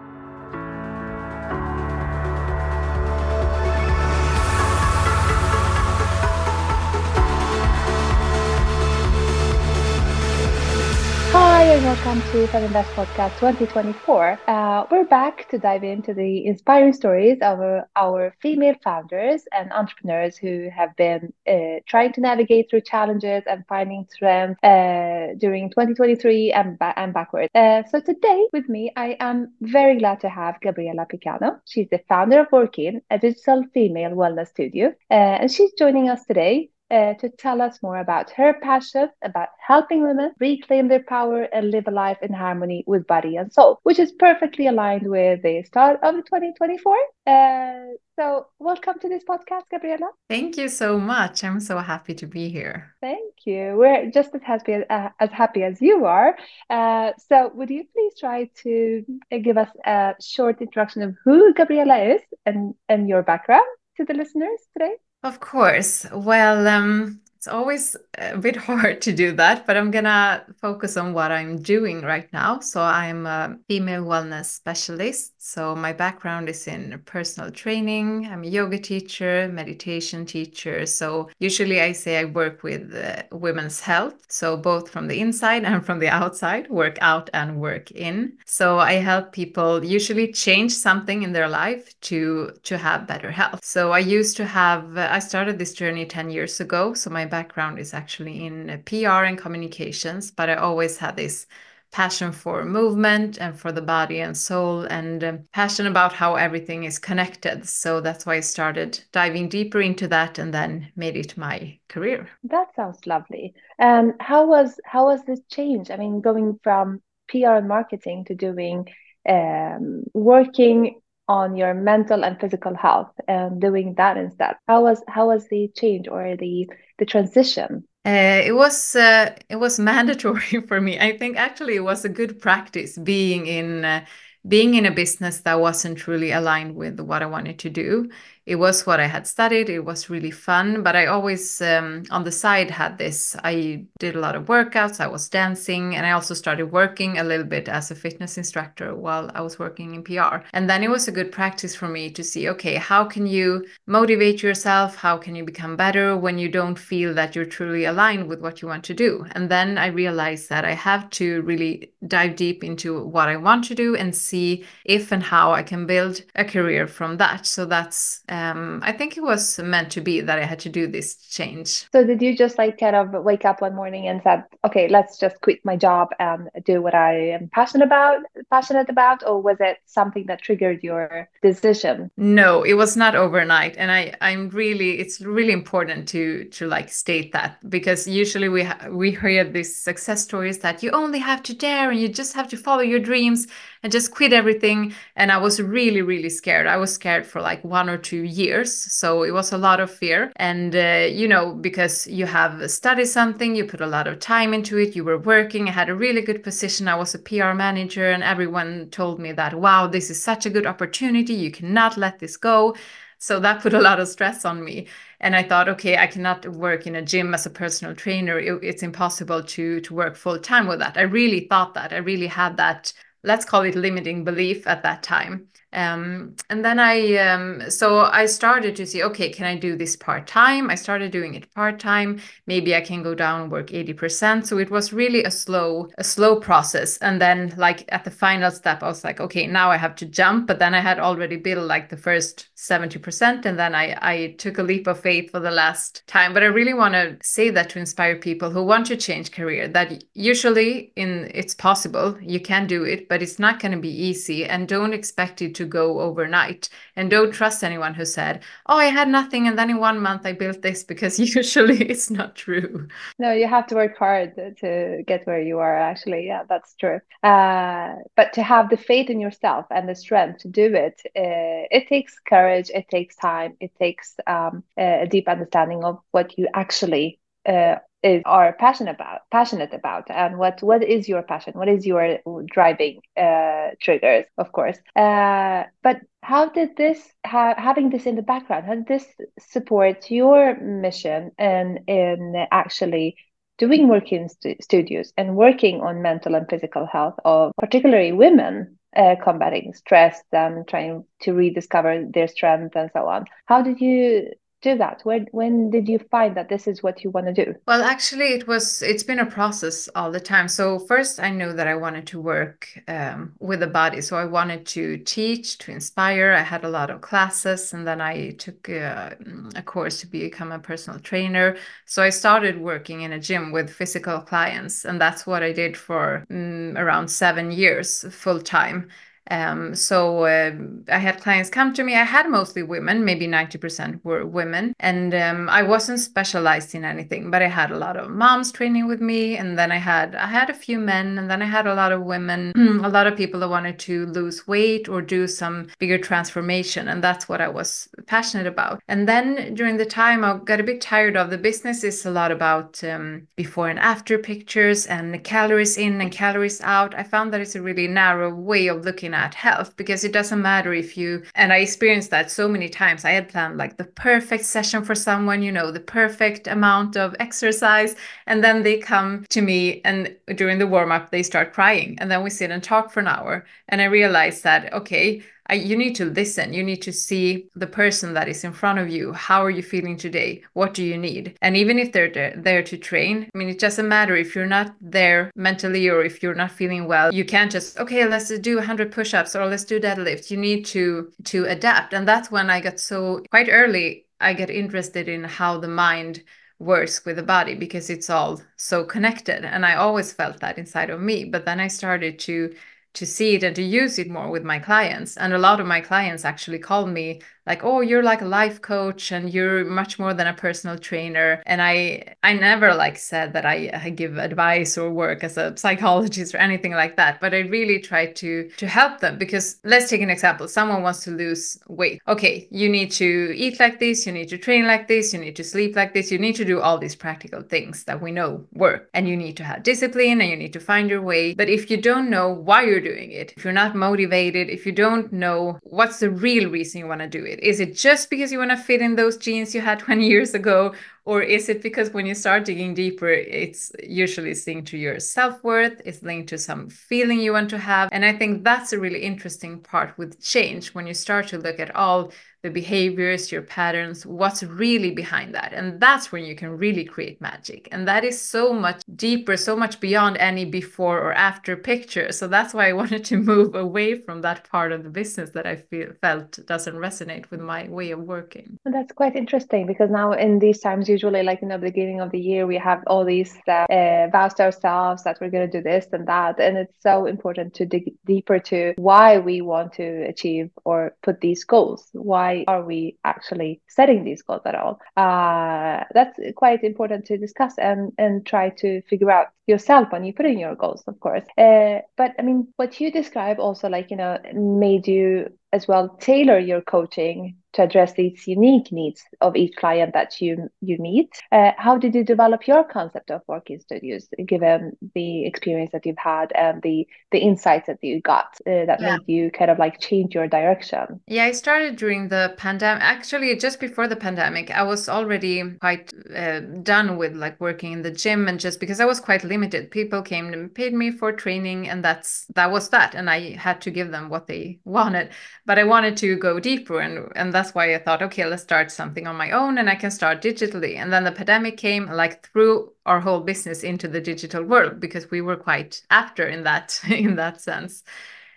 Hi, and welcome to Feminvest Podcast 2024. Uh, we're back to dive into the inspiring stories of our, our female founders and entrepreneurs who have been uh, trying to navigate through challenges and finding strength uh, during 2023 and, ba- and backward. Uh, so today with me, I am very glad to have Gabriella Picano. She's the founder of Workin, a digital female wellness studio, uh, and she's joining us today uh, to tell us more about her passion about helping women reclaim their power and live a life in harmony with body and soul, which is perfectly aligned with the start of 2024. Uh, so, welcome to this podcast, Gabriella. Thank you so much. I'm so happy to be here. Thank you. We're just as happy as, uh, as happy as you are. Uh, so, would you please try to uh, give us a short introduction of who Gabriella is and, and your background to the listeners today? Of course. Well, um, it's always a bit *laughs* hard to do that, but I'm gonna focus on what I'm doing right now. So I'm a female wellness specialist. So my background is in personal training. I'm a yoga teacher, meditation teacher. So usually I say I work with uh, women's health. So both from the inside and from the outside, work out and work in. So I help people usually change something in their life to to have better health. So I used to have uh, I started this journey 10 years ago. So my background is actually in PR and communications, but I always had this passion for movement and for the body and soul and um, passion about how everything is connected. So that's why i started diving deeper into that and then made it my career. That sounds lovely. And how was how was this change? I mean going from pr and marketing to doing um, working on your mental and physical health and doing that instead? How was how was the change or the the transition? Uh, it was uh, it was *laughs* mandatory for me. I think actually it was a good practice being in uh, being in a business that wasn't truly aligned with what I wanted to do it was what I had studied. It was really fun, but I always um, on the side had this. I did a lot of workouts. I was dancing, and I also started working a little bit as a fitness instructor while I was working in PR. And then it was a good practice for me to see, okay, how can you motivate yourself? How can you become better when you don't feel that you're truly aligned with what you want to do? And then I realized that I have to really dive deep into what I want to do and see if and how I can build a career from that. So that's um, I think it was meant to be that I had to do this change. So did you just like kind of wake up one morning and said, okay, let's just quit my job and do what I am passionate about, passionate about, or was it something that triggered your decision? No, it was not overnight, and I I'm really it's really important to to like state that because usually we ha- we hear these success stories that you only have to dare and you just have to follow your dreams and just quit everything. And I was really really scared. I was scared for like one or two years. So it was a lot of fear. And, uh, you know, because you have studied something, you put a lot of time into it, you were working, I had a really good position. I was a PR manager, and everyone told me that, wow, this is such a good opportunity. You cannot let this go. So that put a lot of stress on me. And I thought, okay, I cannot work in a gym as a personal trainer. It, it's impossible to to work full time with that. I really thought that. I really had that let's call it limiting belief at that time. Um, and then I, um, so I started to see, okay, can I do this part time? I started doing it part time. Maybe I can go down and work 80%. So it was really a slow, a slow process. And then like at the final step, I was like, okay, now I have to jump. But then I had already built like the first 70%. And then I, I took a leap of faith for the last time. But I really want to say that to inspire people who want to change career that usually in it's possible, you can do it, but it's not going to be easy. And don't expect it to go overnight. And don't trust anyone who said, Oh, I had nothing. And then in one month I built this because *laughs* usually it's not true. No, you have to work hard to get where you are, actually. Yeah, that's true. Uh, but to have the faith in yourself and the strength to do it, uh, it takes courage, it takes time, it takes um, a deep understanding of what you actually uh, is are passionate about passionate about. And what what is your passion? What is your driving uh, triggers of course. Uh, but how did this ha- having this in the background how did this support your mission and in actually doing Workin st- studios and working on mental and physical health of particularly women uh, combating stress and trying to rediscover their strength and so on? How did you do that? When when did you find that this is what you want to do? Well, actually, it was it's been a process all the time. So first, I knew that I wanted to work um, with the body. So I wanted to teach, to inspire. I had a lot of classes, and then I took uh, a course to become a personal trainer. So I started working in a gym with physical clients, and that's what I did for um, around seven years full time. Um, so uh, I had clients come to me. I had mostly women, maybe 90% were women. And um, I wasn't specialized in anything, but I had a lot of moms training with me. And then I had, I had a few men and then I had a lot of women, *clears throat* a lot of people that wanted to lose weight or do some bigger transformation. And that's what I was passionate about. And then during the time I got a bit tired of the business is a lot about um, before and after pictures and the calories in and calories out. I found that it's a really narrow way of looking at health because it doesn't matter if you and I experienced that so many times. I had planned like the perfect session for someone, you know, the perfect amount of exercise, and then they come to me and during the warm up they start crying, and then we sit and talk for an hour, and I realized that okay, I, you need to listen. You need to see the person that is in front of you. How are you feeling today? What do you need? And even if they're there, there to train, I mean, it doesn't matter if you're not there mentally or if you're not feeling well. You can't just okay, let's do 100 push-ups or let's do deadlift. You need to to adapt, and that's when I got so quite early. I get interested in how the mind works with the body because it's all so connected and i always felt that inside of me but then i started to to see it and to use it more with my clients. And a lot of my clients actually call me like oh you're like a life coach and you're much more than a personal trainer. And i i never like said that i, I give advice or work as a psychologist or anything like that but i really try to to help them because let's take an example. Someone wants to lose weight. Okay you need to eat like this you need to train like this you need to sleep like this you need to do all these practical things that we know work. And you need to have discipline and you need to find your way. But if you don't know why you're doing it if you're not motivated if you don't know what's the real reason you want to do it it? Is it just because you want to fit in those jeans you had *laughs* 20 years ago? Or is it because when you start digging deeper, it's usually linked to your self worth, it's linked to some feeling you want to have? And I think that's a really interesting part with change when you start to look at all the behaviors, your patterns, what's really behind that. And that's when you can really create magic. And that is so much deeper, so much beyond any before or after picture. So that's why I *laughs* wanted to move away from that part of the business that I feel felt doesn't resonate with my way of working. And that's quite interesting because now in these times, usually like in the beginning of the year, we have all these uh, uh, vows to ourselves that we're going to do this and that. And it's so important to dig deeper to why we want to achieve or put these goals. Why are we actually setting these goals at all? Uh, that's quite important to discuss and, and try to figure out yourself when you put in your goals, of course. Uh, but I mean, what you describe also, like, you know, made you as well tailor your coaching to address these unique needs of each client that you you meet. Uh, how did you develop your concept of Workin studios, given the experience that you've had and the the insights that you got uh, that yeah. made you kind of like change your direction? Yeah, I started during the pandemic. Actually, just before the pandemic, I was already quite uh, done with like working in the gym, and just because I was quite limited, people came and paid me for training, and that's that was that, and I had to give them what they *laughs* wanted. But I wanted to go deeper, and and that's why I thought, okay, let's start something on my own and I can start digitally. And then the pandemic came, like threw our whole business into the digital world because we were quite after in that *laughs* in that sense.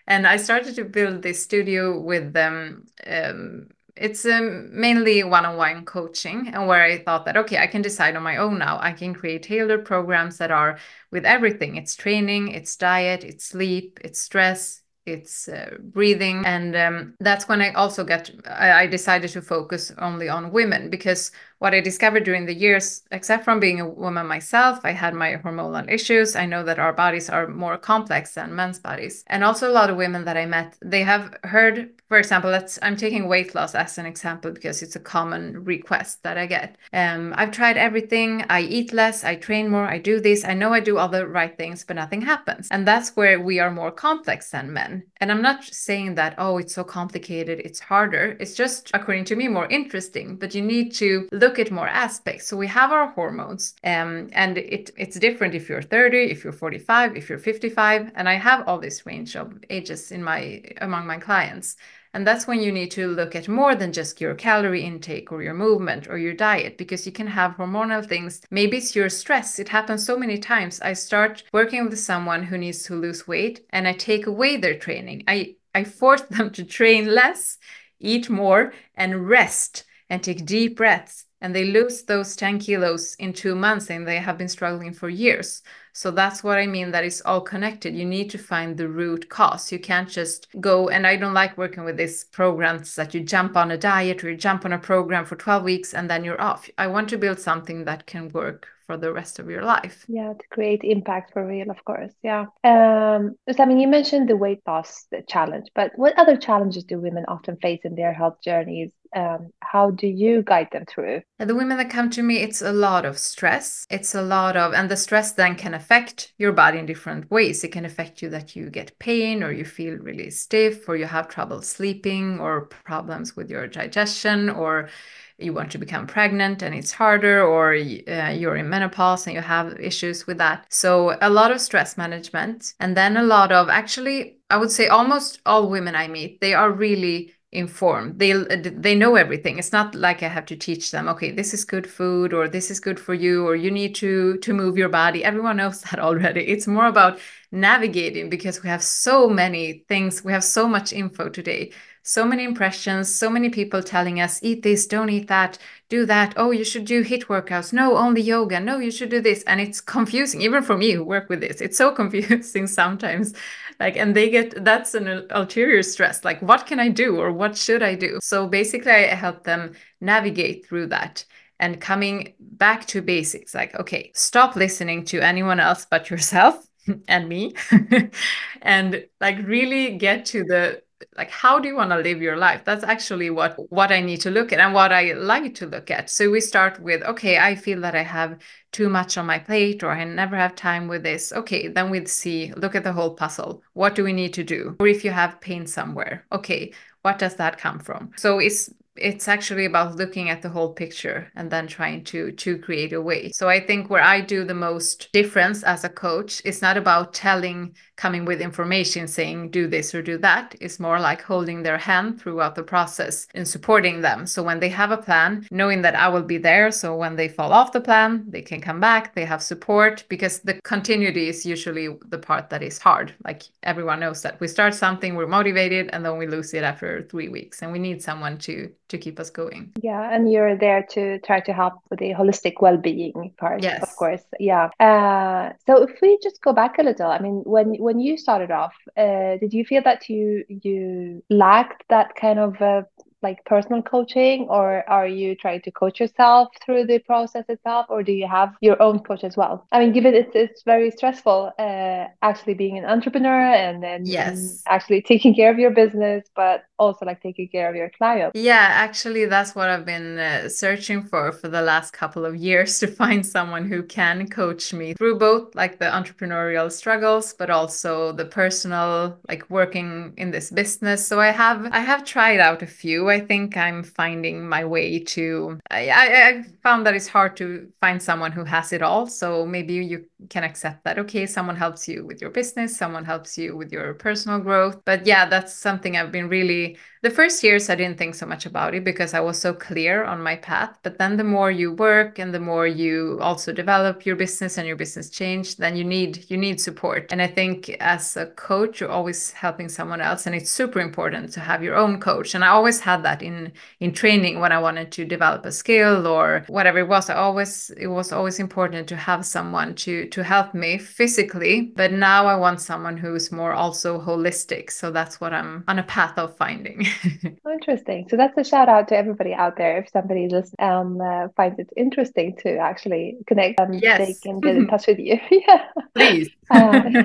And I started to build this studio with them. Um, it's um, mainly one-on-one coaching and where i thought that okay i can decide on my own now i can create tailored programs that are with everything it's training it's diet it's sleep it's stress it's uh, breathing. And um, that's when i also got I, I, decided to focus only on women because what I discovered during the years, except from being a woman myself, I had my hormonal issues. I know that our bodies are more complex than men's bodies. And also a lot of women that I met, they have heard, for example, let's I'm taking weight loss as an example because it's a common request that I get. Um, I've tried everything. I eat less, I train more, I do this. I know I do all the right things, but nothing happens. And that's where we are more complex than men. And I'm not saying that, oh, it's so complicated, it's harder. It's just, according to me, more interesting. But you need to look look at more aspects. So we have our hormones, um, and it, it's different if you're 30, if you're 45, if you're 55, and I have all this range of ages in my among my clients. And that's when you need to look at more than just your calorie intake or your movement or your diet, because you can have hormonal things. Maybe it's your stress. It happens so many times. I start working with someone who needs to lose weight and I take away their training. I, I force *laughs* them to train less, eat more, and rest and take deep breaths and they lose those 10 kilos in two months and they have been struggling for years so that's what i mean that it's all connected you need to find the root cause you can't just go and i don't like working with these programs that you jump on a diet or you jump on a program for 12 weeks and then you're off i want to build something that can work for the rest of your life. Yeah, to create impact for real, of course. Yeah. Um, so, I mean, you mentioned the weight loss challenge, but what other challenges do women often face in their health journeys? Um, how do you guide them through? The women that come to me, it's a lot of stress. It's a lot of, and the stress then can affect your body in different ways. It can affect you that you get pain or you feel really stiff or you have trouble sleeping or problems with your digestion or you want to become pregnant and it's harder or uh, you're in menopause and you have issues with that so a lot of stress management and then a lot of actually i would say almost all women i meet they are really informed. They uh, they know everything. It's not like i have to teach them okay this is good food or this is good for you or you need to to move your body. Everyone knows *laughs* that already. It's more about navigating because we have so many things. We have so much info today so many impressions, so many people telling us, eat this, don't eat that, do that. Oh, you should do HIIT workouts. No, only yoga. No, you should do this. And it's confusing, even for me who work with this. It's so *laughs* confusing sometimes. Like, and they get that's an ulterior stress. Like, what can I do or what should I do? So basically, I help them navigate through that and coming back to basics like, okay, stop listening to anyone else but yourself *laughs* and me *laughs* and like really get to the like how do you want to live your life? That's actually what what i need to look at and what i like to look at. So we start with okay i feel that i have too much on my plate or i never have time with this. Okay then we'd see look at the whole puzzle. What do we need to do? Or if you have pain somewhere okay what does that come from? So it's it's actually about looking at the whole picture and then trying to to create a way. So i think where i do the most difference as a coach is not about telling coming with information saying do this or do that. It's more like holding their hand throughout the process and supporting them. So when they have a plan knowing that i will be there so when they fall off the plan they can come back they have support because the continuity is usually the part that is hard. Like everyone knows that we start something we're motivated and then we lose it after 3 weeks and we need someone to to keep us going. Yeah, and you're there to try to help with the holistic well-being part, yes. of course. Yeah. Uh, so if we just go back a little, I mean, when when you started off, uh, did you feel that you you lacked that kind of uh, like personal coaching or are you trying to coach yourself through the process itself or do you have your own coach as well i mean given it's, it's very stressful uh, actually being an entrepreneur and then yes. actually taking care of your business but also like taking care of your clients yeah actually that's what i've been uh, searching for for the last couple of years *laughs* to find someone who can coach me through both like the entrepreneurial struggles but also the personal like working in this business so i have i have tried out a few I think I'm finding my way to. I, I, found that it's hard to find someone who has it all. So maybe you can accept that. Okay, someone helps you with your business, someone helps you with your personal growth. But yeah, that's something I've been really the first years, I didn't think so much about it because I was so clear on my path. But then the more you work and the more you also develop your business and your business change, then you need you need support. And I think as a coach, you're always helping someone else, and it's super important to have your own coach. And I always had that in in training when I wanted to develop a skill or whatever it was. I always it was always important to have someone to to help me physically. But now I want someone who's more also holistic. So that's what I'm on a path of finding. *laughs* *laughs* interesting. So that's a shout out to everybody out there. If somebody listening um, uh, finds it interesting to actually connect, um, yes. they can get in *laughs* touch with you. *laughs* yeah, please. Uh,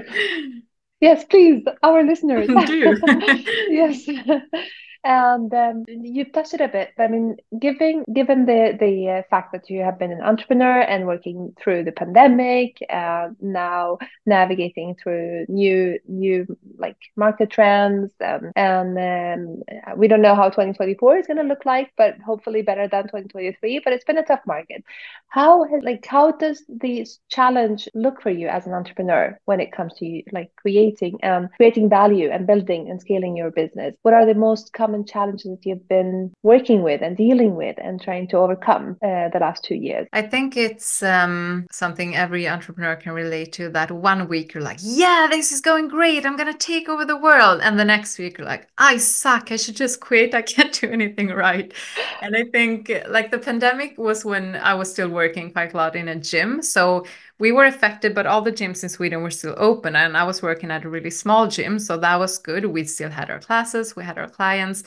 yes, please, our listeners. Do yes. And um, you touched it a bit. But I mean, given given the the uh, fact that you have been an entrepreneur and working through the pandemic, uh, now navigating through new new like market trends, um, and um, we don't know how 2024 is going to look like, but hopefully better than 2023. But it's been a tough market. How has, like how does this challenge look for you as an entrepreneur when it comes to like creating um creating value and building and scaling your business? What are the most common common challenges that you've been working with and dealing with and trying to overcome uh, the last two years? I think it's um, something every entrepreneur can relate to that one week you're like, yeah, this is going great. I'm going to take over the world. And the next week you're like, I suck. I should just quit. I can't do anything right. and I think like the pandemic was when I was still working quite a lot in a gym. So we were affected, but all the gyms in Sweden were still open. And I was working at a really small gym. So that was good. We still had our classes, we had our clients.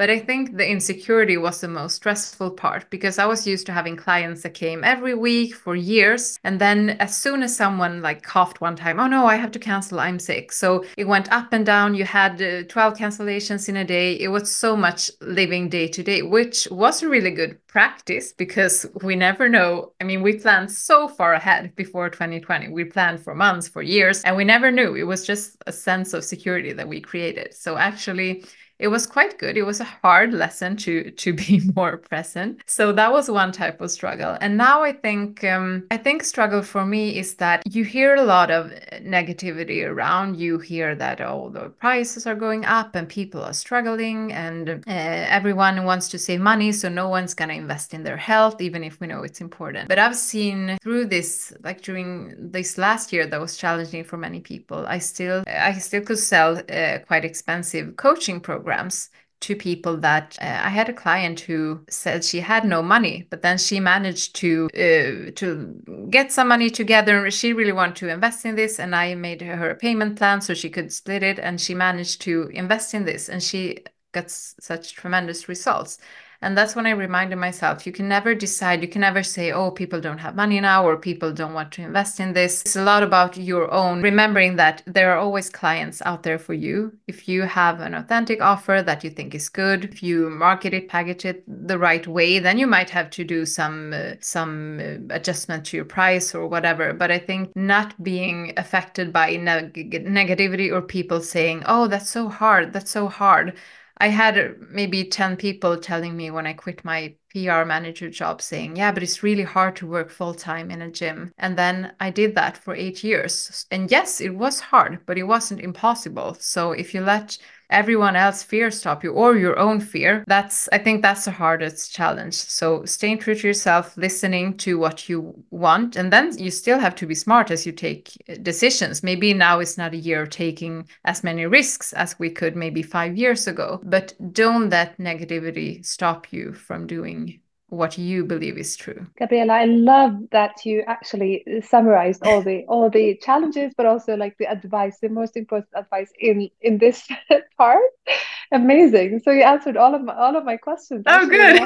But I think the insecurity was the most stressful part because I was used to having clients that came every week for years. And then as soon as someone like coughed one time, oh no, I have to cancel, I'm sick. So it went up and down. You had uh, 12 cancellations in a day. It was so much living day to day, which was a really good practice because we never know. I mean, we planned so far ahead before 2020. We planned for months, for years, and we never knew. It was just a sense of security that we created. So actually, it was quite good. It was a hard lesson to to be *laughs* more present. So that was one type of struggle. And now I think um, I think struggle for me is that you hear a lot of negativity around. You hear that oh the prices are going up and people are struggling and uh, everyone wants to save money, so no one's gonna invest in their health, even if we know it's important. But I've seen through this like during this last year that was challenging for many people. I still I still could sell uh, quite expensive coaching programs programs to people that uh, I had a client who said she had no money, but then she managed to uh, to get some money together. She really wanted to invest in this, and I made her a payment plan so she could split it, and she managed to invest in this, and she got such tremendous results. And that's when I reminded myself you can never decide, you can never say, oh, people don't have money now or people don't want to invest in this. It's a lot about your own, remembering that there are always clients out there for you. If you have an authentic offer that you think is good, if you market it, package it the right way, then you might have to do some uh, some uh, adjustment to your price or whatever. But I think not being affected by neg- negativity or people saying, oh, that's so hard, that's so hard I had uh, maybe 10 people telling me when I quit my PR manager job saying, Yeah, but it's really hard to work full time in a gym. And then I did that for eight years. And yes, it was hard, but it wasn't impossible. So if you let everyone else fear stop you or your own fear. That's i think that's the hardest challenge. So staying true to yourself listening to what you want and then you still have to be smart as you take decisions. Maybe now is not a year taking as many risks as we could maybe five years ago but don't let negativity stop you from doing what you believe is true. Gabriella, I love that you actually summarized all the all the challenges, but also like the advice, the most important advice in in this *laughs* part. Amazing. So you answered all of my all of my questions. Oh, good.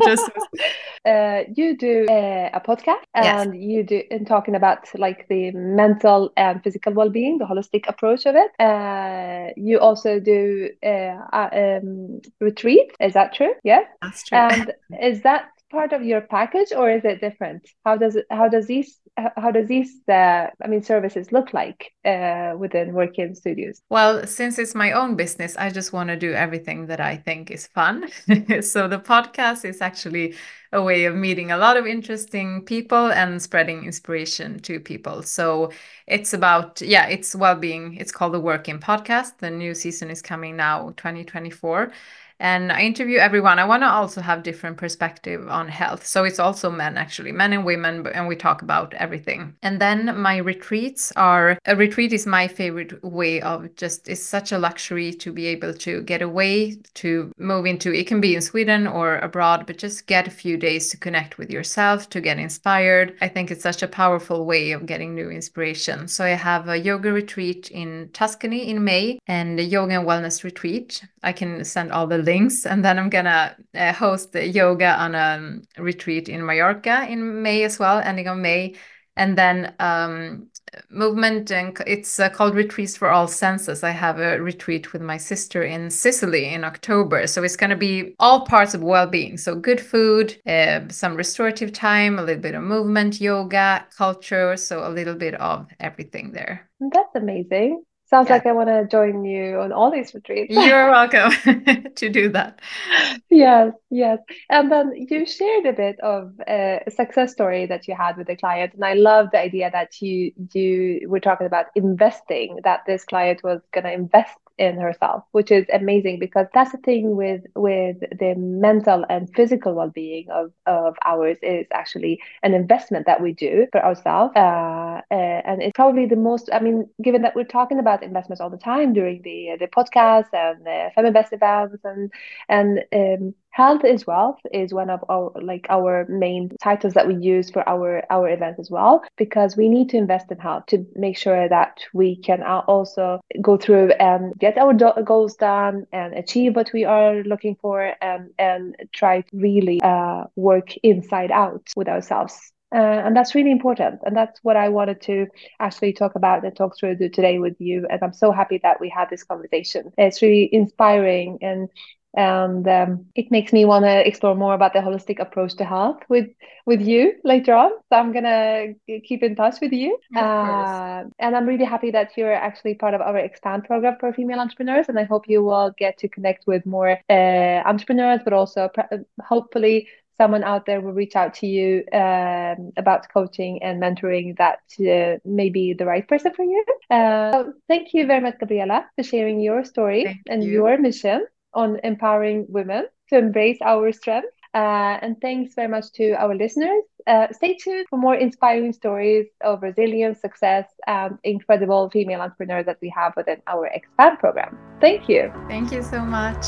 *laughs* Just *laughs* uh, you do uh, a podcast, and yes. you do in talking about like the mental and physical well being, the holistic approach of it. Uh, you also do uh, um, retreat. Is that true? Yes. That's true. And is that part of your package or is it different? How does it how does these how does these uh, i mean services look like uh, within Workin studios? Well since it's my own business i just want to do everything that i think is fun. *laughs* So the podcast is actually a way of meeting a lot of interesting people and spreading inspiration to people. So it's about yeah it's well-being. It's called the Workin podcast. The new season is coming now 2024 and I interview everyone. I want to also have different perspective on health. So it's also men actually, men and women, and we talk about everything. And then my retreats are a retreat is my favorite way of just it's such a luxury to be able to get away to move into it can be in Sweden or abroad, but just get a few days to connect with yourself, to get inspired. I think it's such a powerful way of getting new inspiration. So I have a yoga retreat in Tuscany in May and a yoga and wellness retreat. I can send all the links. And then I'm gonna uh, host yoga on a retreat in Mallorca in May as well, ending of May. And then um, movement and it's uh, called retreats for all senses i have a retreat with my sister in sicily in october so it's going to be all parts of well-being so good food uh, some restorative time a little bit of movement yoga culture so a little bit of everything there that's amazing Sounds yeah. like I want to join you on all these retreats. *laughs* You're welcome *laughs* to do that. Yes, yes. And then you shared a bit of a success story that you had with a client, and I love the idea that you you were talking about investing. That this client was going to invest in herself which is amazing because that's the thing with with the mental and physical well-being of of ours is actually an investment that we do for ourselves uh, and it's probably the most i mean given that we're talking about investments all the time during the the podcast and the feminvest events and and um, health is wealth is one of our like our main titles that we use for our our event as well because we need to invest in health to make sure that we can also go through and get our do- goals done and achieve what we are looking for and and try to really uh, work inside out with ourselves uh, and that's really important. And that's what I wanted to actually talk about and talk through today with you. And I'm so happy that we had this conversation. It's really inspiring and and um, it makes me want to explore more about the holistic approach to health with with you later on so i'm gonna keep in touch with you uh, and i'm really happy that you're actually part of our expand program for female entrepreneurs and i hope you will get to connect with more uh, entrepreneurs but also hopefully someone out there will reach out to you um, about coaching and mentoring that uh, may be the right person for you. Uh, so thank you very much, Gabriella, for sharing your story thank and you. your mission on empowering women to embrace our strengths. Uh, and thanks very much to our listeners. Uh, stay tuned for more inspiring stories of resilience, success, and incredible female entrepreneurs that we have within our Expand program. Thank you. Thank you so much.